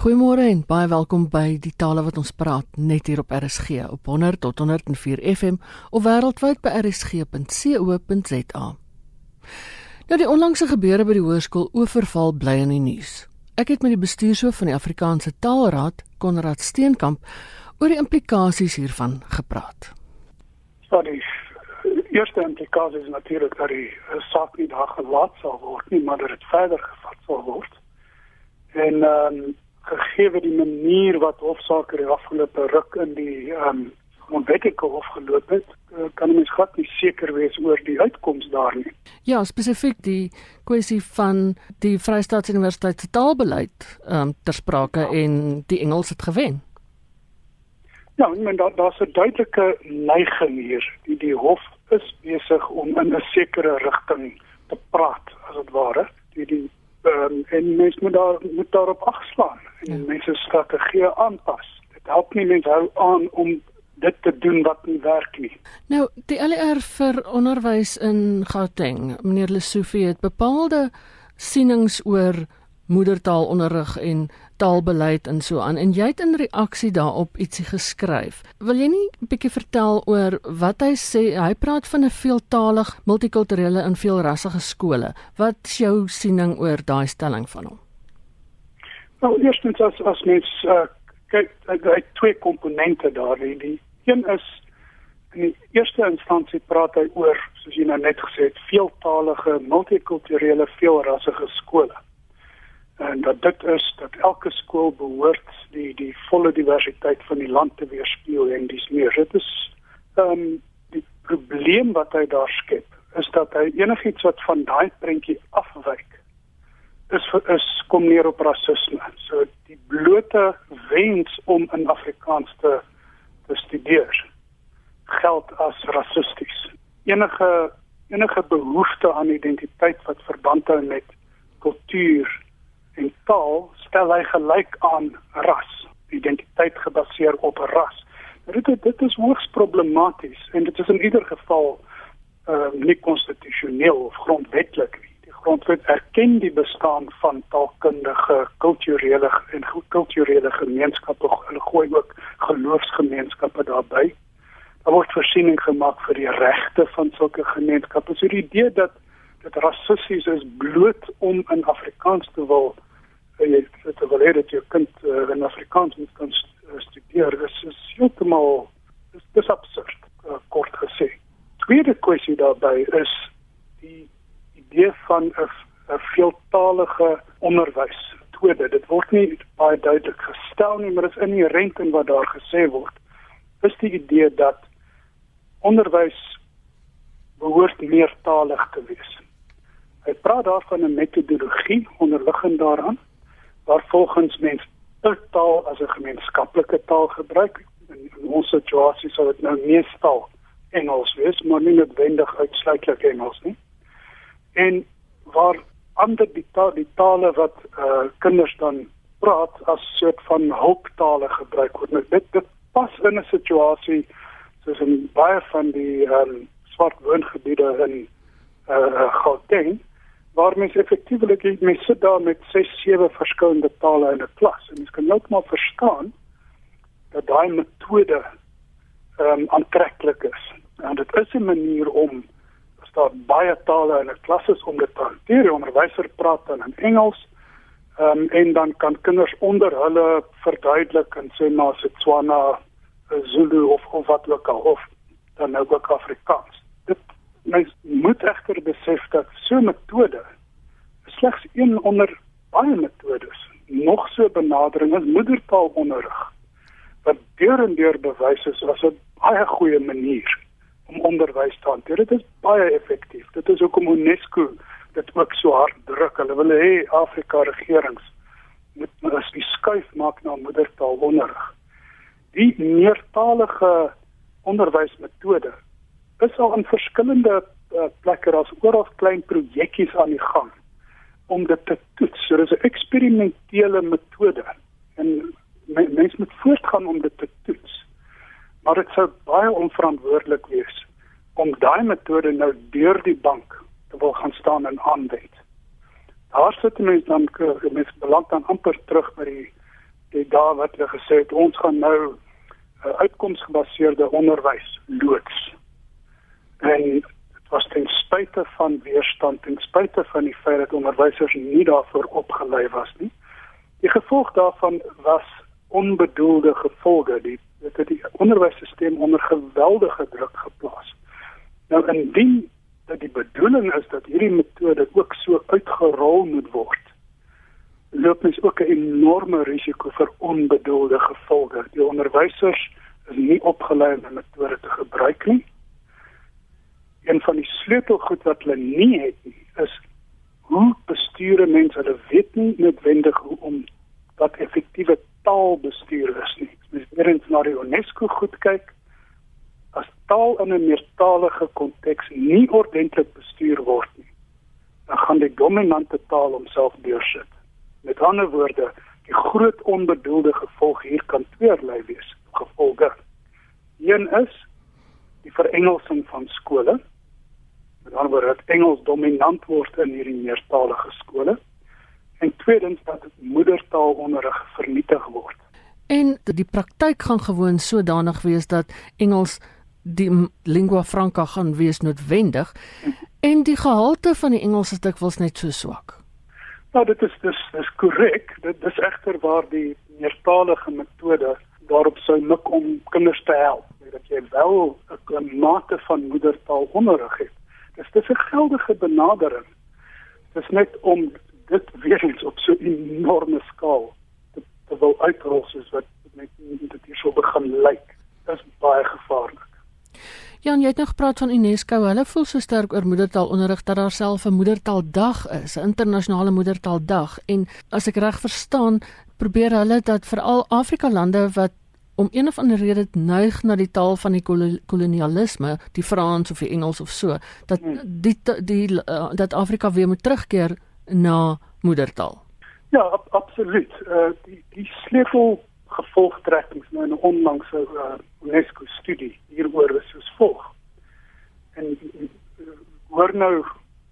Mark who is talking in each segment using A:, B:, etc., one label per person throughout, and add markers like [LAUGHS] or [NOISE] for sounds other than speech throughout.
A: Goeiemôre en baie welkom by die tale wat ons praat net hier op RSG op 100 tot 104 FM of wêreldwyd by rsg.co.za. Nou die onlangse gebeure by die hoërskool Oeverval bly in die nuus. Ek het met die bestuurshoof van die Afrikaanse Taalraad, Konrad Steenkamp, oor die implikasies hiervan gepraat.
B: Sorry. Eerste implikasie is natuurlik dat die saak nie daar gelaat sal word nie, maar dat dit verder gevat sal word. En ehm um, gegee die manier wat hofsaake die afgelope ruk in die ehm um, onwettige hof geloop het, uh, kan mens glad nie seker wees oor die uitkoms daar nie.
A: Ja, spesifiek die kwessie van die Vrystaatse Universiteit se taalbeleid ehm um, ter sprake ja. en die Engels het gewen.
B: Ja, men daar daar's 'n duidelike neiging hier. Die die hof is besig om in 'n sekere rigting te praat, as dit ware. Die die um, en mens moet daar moet daarop agslaan en ja. mense strategie aanpas. Dit help nie mense hou aan om dit te doen wat nie werk nie.
A: Nou, die LR vir onderwys in Gauteng, meneer Lesofie het bepaalde sienings oor moedertaalonderrig en taalbeleid en so aan en jy het in reaksie daarop ietsie geskryf. Wil jy nie 'n bietjie vertel oor wat hy sê? Hy praat van 'n veeltaalig, multikulturele en veelrassige skole. Wat is jou siening oor daai stelling van hom?
B: Nou, eerstens as as mens uh, kyk, hy twee komponente daar. Die een is in die eerste instansie praat hy oor, soos jy nou net gesê het, veeltaalige, multikulturele, veelrassige skole. En dat dit is dat elke skool behoort die die volle diversiteit van die land te weerspieël en dis meer. Dit is ehm um, die probleem wat hy daar skep is dat hy enigiets wat van daai prentjie afwyk is is kom neer op rasisme. So die blote wens om in Afrikaans te te studeer geld as rassisties. Enige enige behoefte aan identiteit wat verband hou met kultuur en taal stel hy gelyk aan ras, identiteit gebaseer op ras. Dit dit is hoogs problematies en dit is in ieder geval uh, nie konstitusioneel of grondwetlik nie grondwet erken die bestaan van taalkundige, kulturele en kulturele gemeenskappe. Hulle gooi ook geloofsgemeenskappe daarbey. Daar word voorsiening gemaak vir die regte van sulke gemeenskappe. So die idee dat dit rassisties is bloot om in Afrikaans te wil eh, jy het wel hê dat jou kind uh, in Afrikaans moet kan studeer. Dit is heeltemal dis, dis absurd uh, kort gesê. Tweede kwessie daarbey is die idee van 'n 'n veeltaalige onderwysmetode. Dit word nie baie duidelik gestel nie, maar dit is inherënt in wat daar gesê word. Is die idee dat onderwys behoort meertalig te wees. Hy praat daarvan 'n metodologie onderliggend daaraan waar volgens mens per taal as 'n gemeenskaplike taal gebruik. In, in ons situasie sou dit nou meestal Engels wees, maar nie noodwendig uitsluitlik Engels nie en waar ander die, ta die tale wat uh, kinders dan praat as soort van hulptale gebruik word. Nou, dit dit pas in 'n situasie soos in baie van die um, swart woongebiede in uh, Gauteng waar mens effektiewelik mense sit daar met 6 7 verskillende tale in 'n klas en mens kan nou maar verstaan dat daai metode ehm um, aantreklik is. En dit is 'n manier om daar baie tale in 'n klas is om dit te hanteer. Die onderwyser praat dan in Engels. Ehm um, en dan kan kinders onder hulle verduidelik en sê maar Setswana, Zulu of of wat ook al of dan ook Afrikaans. Mens moet egter besef dat so 'n metode slegs een onder baie metodes nog so benadering is moedertaalonderrig wat deur en deur bewys is as 'n baie goeie manier om onderwys te hanteer. Dit is baie effektief. Dit is hoekom UNESCO dit ook so hard druk. Hulle wil hê Afrika regerings moet as die skuif maak na moedertaalonderrig. Die meertalige onderwysmetode is al in verskillende uh, plekke as oral klein projekkies aan die gang om dit te toets. So dis 'n eksperimentele metode en mense moet voortgaan om dit te toets maar dit sou baie onverantwoordelik wees om daai metode nou deur die bank te wil gaan staan en aanwend. Daar sit mense dan mense beland dan amper terug by die die daar wat hulle gesê het ons gaan nou 'n uh, uitkomsgebaseerde onderwys loods. En dit was ten spyte van weerstand, ten spyte van die feit dat onderwysers nie daarvoor opgelei was nie. Die gevolg daarvan was onbedoelde gevolge. Die dit het die onderwysstelsel onder geweldige druk geplaas. Nou indien dat die bedoeling is dat hierdie metode ook so uitgerol moet word, loop mens ook 'n enorme risiko vir onbedoelde gevolge. Die onderwysers is nie opgelei om die metode te gebruik nie. Een van die sleutelgoed wat hulle nie het nie, is hoe bestuur mense hulle weet nie noodwendig hoe om wat effektiewe taalbestuur is nie. Mens moet eens na die UNESCO goed kyk. As taal in 'n meertalige konteks nie ordentlik bestuur word nie, dan gaan die dominante taal homself deursit. Met ander woorde, die groot onbedoelde gevolg hier kan tweeërlei wees. Gevolge. Een is die verengelsing van skole. Met ander woorde, dat Engels dominant word in hierdie meertalige skole en tweedens dat moedertaalonderrig vernietig word.
A: En die praktyk gaan gewoon sodanig wees dat Engels die lingua franca gaan wees noodwendig en die gehalte van die Engels is dikwels net so swak.
B: Nou dit is dis dis korrek. Dit is egter waar die meertalige metode daarop sou mik om kinders te help dat jy wel 'n mate van moedertaalonderrig het. Dis dis 'n geldige benadering. Dis net om dit weer eens op so 'n enorme skaal te, te wil uitrol soos wat met dit hier so begin lyk. Dit is baie gevaarlik.
A: Jan, jy het nog gepraat van UNESCO. Hulle voel so sterk oor moedertaalonderrig dat daar self 'n moedertaaldag is, 'n internasionale moedertaaldag en as ek reg verstaan, probeer hulle dat veral Afrika lande wat om een of ander rede neig na die taal van die kolonialisme, die Frans of die Engels of so, dat hmm. die die, die uh, dat Afrika weer moet terugkeer na moedertaal.
B: Ja, ab, absoluut. Uh die die sleutel gevolgtrekkings nou in 'n onlangse uh, UNESCO studie hieroor is soos volg. En hoor nou,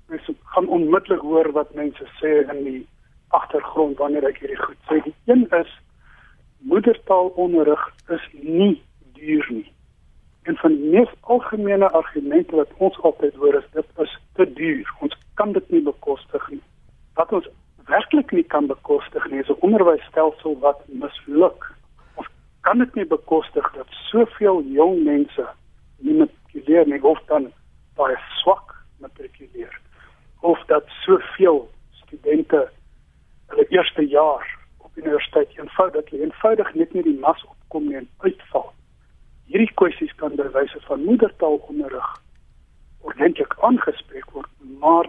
B: mens gaan onmiddellik hoor wat mense sê in die agtergrond wanneer ek hierdie goed sê. Die een is moedertaalonderrig is nie duur nie. En van die mees algemene argumente wat ons altyd hoor is dit is te duur. Ons kan dit nie bekostig nie wat ons werklik nie kan bekostig nie is 'n onderwysstelsel wat misluk. Ons kan dit nie bekostig dat soveel jong mense nie matrikuleer nie of dan baie swak matrikuleer of dat soveel studente hulle eerste jaar universiteit eenvoudig eenvoudig net nie die mas opkom nie en uitval. Hierdie kwessies kan by wyse van moedertaalonderrig ordentlik aangespreek word, maar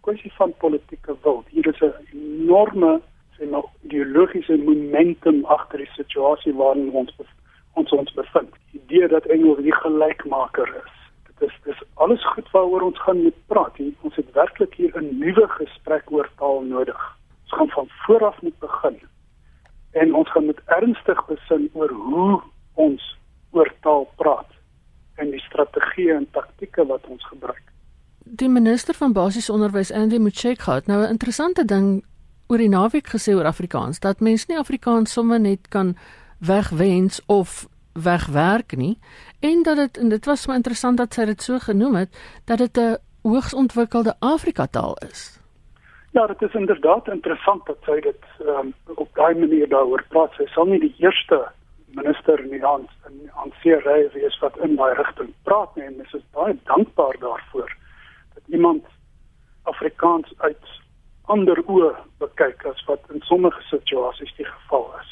B: kwessie van politieke wil. Hier is 'n enorme sê nou ideologiese momentum agter die situasie waarin ons ons ons bevind. Die idee dat Engels die gelykmaker is. Dit is dis alles goed waaroor ons gaan moet praat. Hier, ons het werklik hier 'n nuwe gesprek oor taal nodig. Gaan van vooraf moet begin. En ons gaan met ernstig besin oor hoe ons oor taal praat en die strategieë en taktieke wat ons gebruik
A: die minister van basiese onderwys Andy Motshekga het nou 'n interessante ding oor die naweek gesê oor Afrikaans dat mense nie Afrikaans sommer net kan wegwens of wegwerk nie en dat dit en dit was so interessant dat sy dit so genoem het dat dit 'n hoogs ontwikkelde Afrika taal is.
B: Ja, dit is inderdaad interessant dat sy dit um, op daai manier daaroor praat. Sy sal nie die eerste minister in die land in aan seery wees wat in daai rigting praat nie en mens is baie dankbaar daarvoor iemand Afrikaans uit ander oë bekyk as wat in sommige situasies die geval is.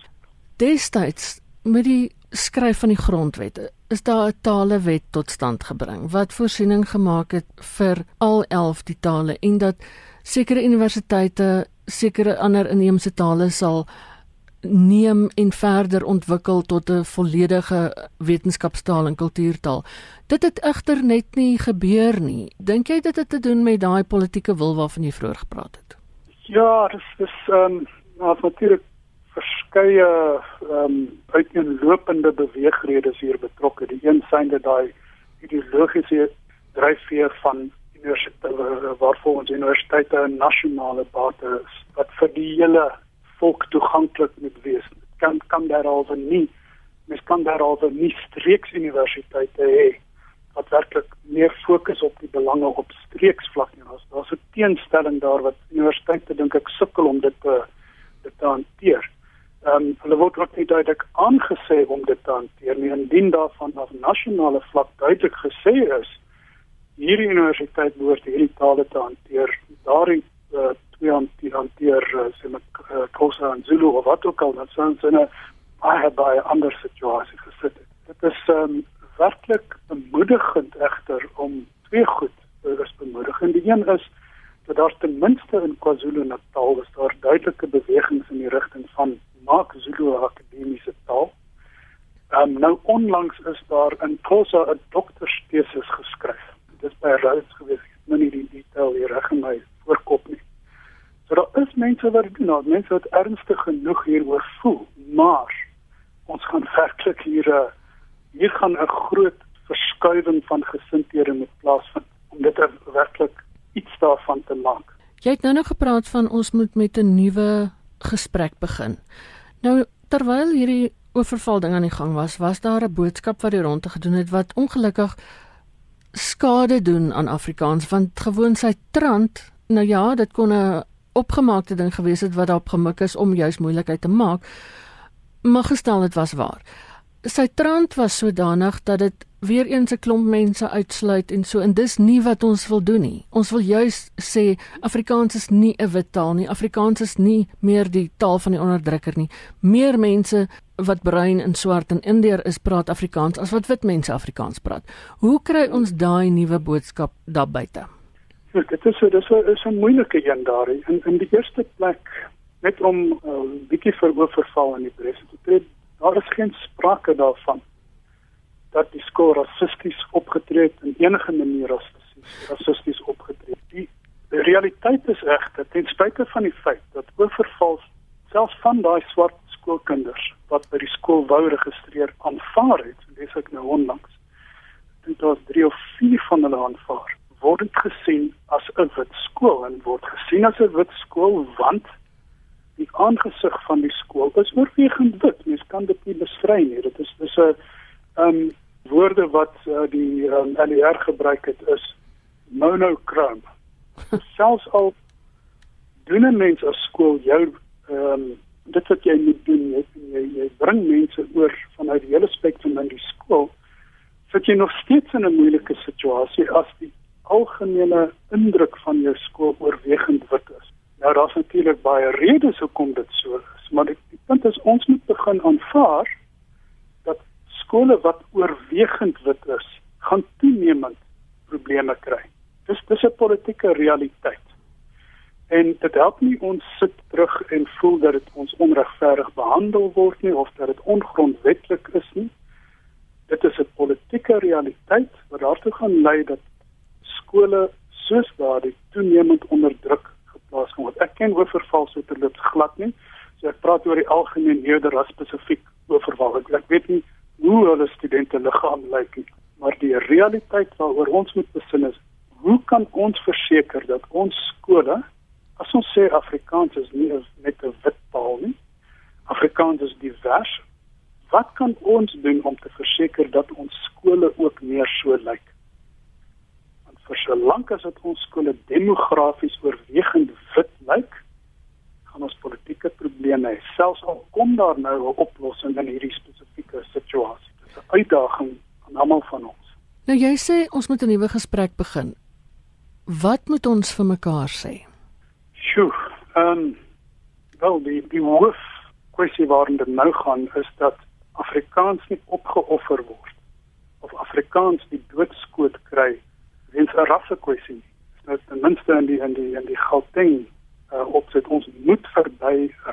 A: Destyds met die skryf van die grondwette is daar 'n talewet tot stand gebring wat voorsiening gemaak het vir al 11 die tale en dat sekere universiteite sekere ander inheemse tale sal neem en verder ontwikkel tot 'n volledige wetenskapstaal en kultuurtaal. Dit het egter net nie gebeur nie. Dink jy dit het te doen met daai politieke wil waarvan jy vroeër gepraat het?
B: Ja, dis dis ehm um, natuurlik verskeie ehm um, uiteenlopende beweegredes hier betrokke. Die een synde daai ideologiese dryfveer van universiteite waarvoor ons universiteite 'n nasionale bate is wat vir die hele volk toeganklik moet wees. kan kan daaroor nie mens kan daaroor nie streeks universiteite hê wat werklik meer fokus op die belange op streeksvlak nie. Daar's daar's 'n teenstelling daar wat universiteite dink ek sukkel om dit te dit te hanteer. Ehm um, hulle word ook nie duidelik aangesê om dit te hanteer nie. Indien daarvan af nasionale vlak duidelik gesê is hierdie universiteit behoort hierdie tale te hanteer, daardie uh, twee hanteer, hanteer uh, sê met uh, Xhosa en Zulu of wat ook al, dan sou ons in 'n baie baie ander situasie gesit het. Dit is um, werklik bemoedigend egter om twee goed is bemoedigend. Die een is dat daar ten minste in KwaZulu-Natal is daar duidelike bewegings in die rigting van maak Zulu 'n akademiese taal. Ehm um, nou onlangs is daar in Xhosa 'n dokterstesis geskryf. Dit is by Rhodes gewees. Ek het nie die detail hier reg in my voorkop nie. So daar is mense wat doen, nou, mense wat ernstig genoeg hieroor voel, maar ons gaan werklik hier uh, hier gaan 'n groot verskuiwing van gesindhede moet plaasvind om dit werklik iets daarvan te maak.
A: Jy het nou nog gepraat van ons moet met 'n nuwe gesprek begin. Nou terwyl hierdie oorval ding aan die gang was, was daar 'n boodskap wat die ronde gedoen het wat ongelukkig skade doen aan Afrikaans want gewoon sy trant, nou ja, dit kon 'n opgemaakte ding gewees het wat daarop gemik is om juis moeilikheid te maak. Maar gestel dit was waar sy trant was sodanig dat dit weer eens 'n klomp mense uitsluit en so en dis nie wat ons wil doen nie. Ons wil juis sê Afrikaans is nie 'n wit taal nie. Afrikaans is nie meer die taal van die onderdrukker nie. Meer mense wat bruin en swart en indeer is praat Afrikaans as wat wit mense Afrikaans praat. Hoe kry ons daai nuwe boodskap daar buite?
B: Ja, dit is so dis 'n is 'n moeilike een daar in in die eerste plek net om 'n uh, bietjie vir oorval in die pres te tree daar is geen sprake daarvan dat die skool rassisties opgetree het in enige manier rassisties rassisties opgetree. Die, die realiteit is egter ten spyte van die feit dat oorval selfs van daai swart skoolkinders wat by die skool wou registreer aanvaar het, lees ek nou onlangs. Dit was 3 of 4 van hulle aanvaar word dit gesien as 'n wit skool en word gesien as 'n wit skool want die aangesig van die skool is oorwegend wit. Mens kan dit nie bestry nie. Dit is dis 'n ehm um, woorde wat uh, die um, ehm, LER gebruik het is monochrome. [LAUGHS] Selfs al doen 'n mens as skool jou ehm um, dit wat jy moet doen, jy jy, jy bring mense oor vanuit die hele spektrum in die skool. Sit jy nog steeds in 'n moeilike situasie as die algemene indruk van jou skool oorwegend wit is. Nou daar's natuurlik baie redes hoekom dit so is, maar die, die punt is ons moet begin aanvaar dat skole wat oorwegend wit is, gaan toenemend probleme kry. Dis dis 'n politieke realiteit. En dit help nie ons sit terug en voel dat dit ons onregverdig behandel word nie of dat dit ongrondwettig is nie. Dit is 'n politieke realiteit wat daartoe gaan lei dat skole soos daardie toenemend onderdruk plaasgevind. Ek ken oorval so terloops glad nie. So ek praat oor die algemeen eerder as spesifiek oorval. Ek, ek weet nie hoe hulle studente liggaam lyk nie, maar die realiteit waaroor ons moet besin is, hoe kan ons verseker dat ons skole as ons sê Afrikaans is nie net 'n wit taal nie. Afrikaans is divers. Wat kan ons doen om te verseker dat ons skole ook meer so lyk? vir so lank as dit ons skole demografies oorwegend ons politieke probleme hê. Selfs al kom daar nou 'n oplossing in hierdie spesifieke situasie. Dit is 'n uitdaging aan almal van ons.
A: Nou jy sê ons moet 'n nuwe gesprek begin. Wat moet ons vir mekaar sê?
B: Sjoe, ehm um, wel die die hoof kwessie waarin dit nou gaan is dat Afrikaans nie opgeoffer word of Afrikaans die doodskoot kry weens 'n rasse kwessie. Nou ten minste in die in die in die Gauteng uh, opset ons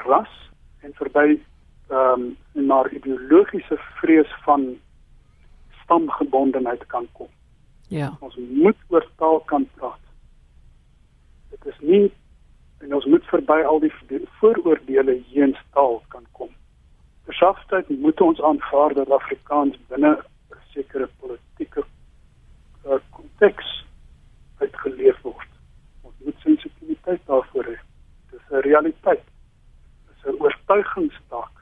B: ras en verby ehm um, na ideologiese vrees van stamgebondenheid kan kom.
A: Ja.
B: Ons moet oor taal kan praat. Dit is nie en ons moet verby al die vooroordeele heens taal kan kom. Terselfdertyd moet ons aanvaar dat Afrikaans binne 'n sekere politieke konteks uitgeleef word. Ons moet sensitiwiteit daarvoor hê. Dis 'n realiteit. 'n oortuigingstaak.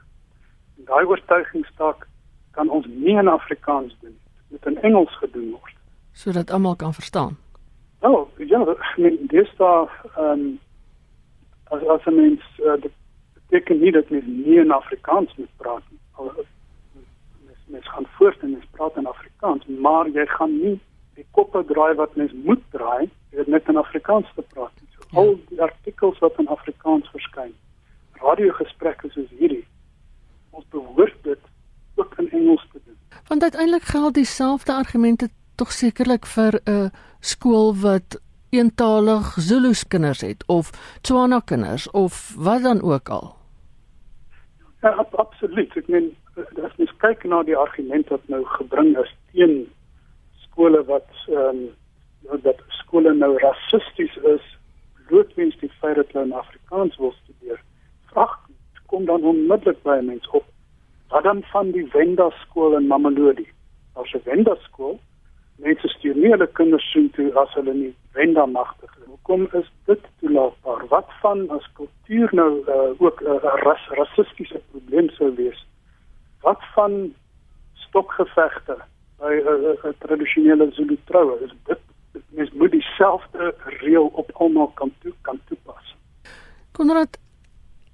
B: Daai oortuigingsstaak kan ons nie in Afrikaans doen nie. Dit moet in Engels gedoen word
A: sodat almal kan verstaan.
B: Nou, ja, men dis daar ehm um, as as 'n mens uh, dit beteken nie dat mens nie in Afrikaans moet praat nie. Al mens mens gaan voort en mens praat in Afrikaans, maar jy gaan nie die koppe draai wat mens moet draai, jy net in Afrikaans te praat. So, ja. Al die artikels wat in Afrikaans verskyn, radiogesprekke soos hierdie, ons behoort dit ook in Engels te doen.
A: Want uiteindelik geld dieselfde argumente tog sekerlik vir 'n skool wat eentalig Zulu kinders het of Tswana kinders of wat dan ook al.
B: Ja, ab absoluut. Ek meen as jy kyk na die argument wat nou gebring is teen skole wat ehm um, dat skole nou rassisties is, blootwens die feit dat hulle in Afrikaans wil studeer. Vraag kom dan onmiddellik by mense op. Wat dan van die Wenda skool in Mamelodi? Ons Wenda skool mense stuur nie hulle kinders so toe as hulle nie wenda magtig is. Hoekom is dit toelaatbaar? Wat van as kultuur nou uh, ook 'n uh, ras rassistiese probleem sou wees? Wat van stokgevegte by 'n uh, uh, tradisionele Zulu troue? Is dit mens moet dieselfde reël op almal kan toe kan toepas.
A: Konrad,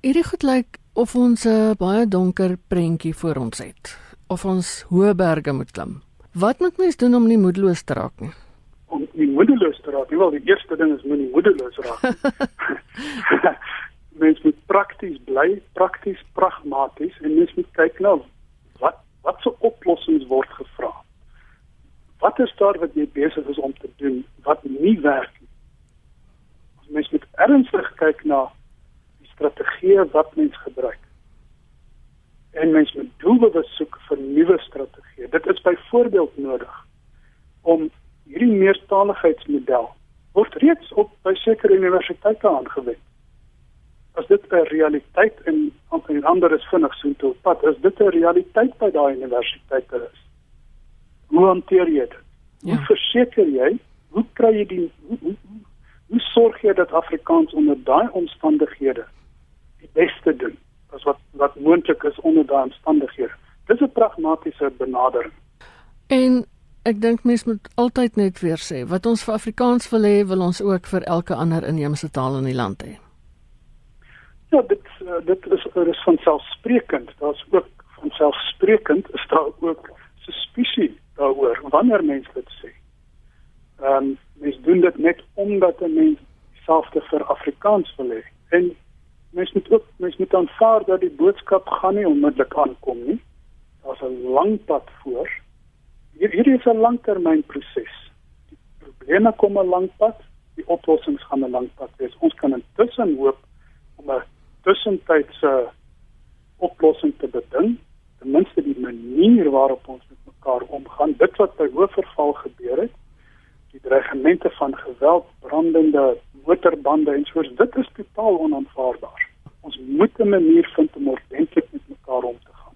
A: hierdie goed lyk of ons 'n baie donker prentjie voor ons het of ons hoë berge moet klim. Wat moet mens doen om nie moedeloos te raak nie?
B: Om nie moedeloos te raak nie, wel die eerste ding is moenie moedeloos raak. [LAUGHS] mens moet prakties bly, prakties pragmaties en mens moet kyk na wat wat se oplossings word gevra. Wat is daar wat jy besig is om te doen wat nie werk nie? Ons mens moet ernstig kyk na strategieë wat mens gebruik en mens moet doelbewus soek vir nuwe strategieë. Dit is byvoorbeeld nodig om hierdie meertaligheidsmodel word reeds op by sekere universiteite aangewend. As dit 'n realiteit in in ander is vinnig so toe pad, is dit 'n realiteit by daai universiteite is. Hoe hanteer jy dit? Ja. Hoe verseker jy? Hoe kry jy die hoe, hoe, hoe sorg jy dat Afrikaans onder daai omstandighede beste doen? as wat wat moontlik is onder daardie omstandighede. Dis 'n pragmatiese benadering.
A: En ek dink mense moet altyd net weer sê wat ons vir Afrikaans wil hê, wil ons ook vir elke ander inheemse taal in die land hê.
B: Ja, dit uh, dit is dit is van selfsprekend. Daar's ook van selfsprekend is daar ook suspisie daaroor wanneer mense dit sê. Ehm um, mense doen dit net omdat 'n mens dieselfde vir Afrikaans wil hê. En mens moet ook mens moet aanvaar dat die boodskap gaan nie onmiddellik aankom nie. Daar's 'n lang pad voor. Hier hierdie is 'n langtermynproses. Die probleme kom 'n lang pad, die oplossings gaan 'n lang pad wees. Ons kan intussen hoop om 'n tussentydse oplossing te beding, ten minste die manier waarop ons met mekaar omgaan. Dit wat by Hoofverval gebeur het, die dreigemente van geweld, brandende motorbande en soos dit is totaal onaanvaarbaar. Ons moet 'n manier vind om ordentlik met mekaar om te gaan.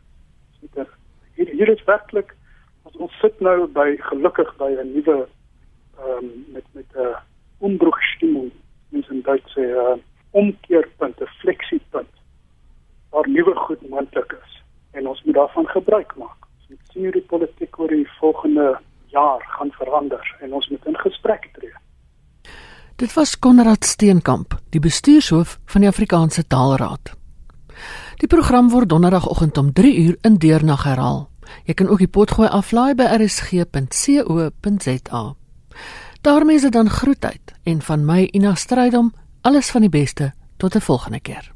B: Dit hier hier is werklik ons ons sit nou by gelukkig by 'n nuwe ehm um, met met 'n uh, umbruchstimmung mens in Duits sê 'n uh, omkeerpunt, 'n fleksiepunt waar nuwe goed moontlik is en ons moet daarvan gebruik maak. Ons moet sien hoe die politiek oor die volgende jaar gaan verander en ons moet in gesprek tree.
A: Dit was Konrad Steenkamp, die bestuurshoof van die Afrikaanse Taalraad. Die program word donderdagoggend om 3uur in deurnag herhaal. Jy kan ook die potgooi aflaai by rsg.co.za. daarmee is dit dan groet uit en van my Ina Strydom alles van die beste tot 'n volgende keer.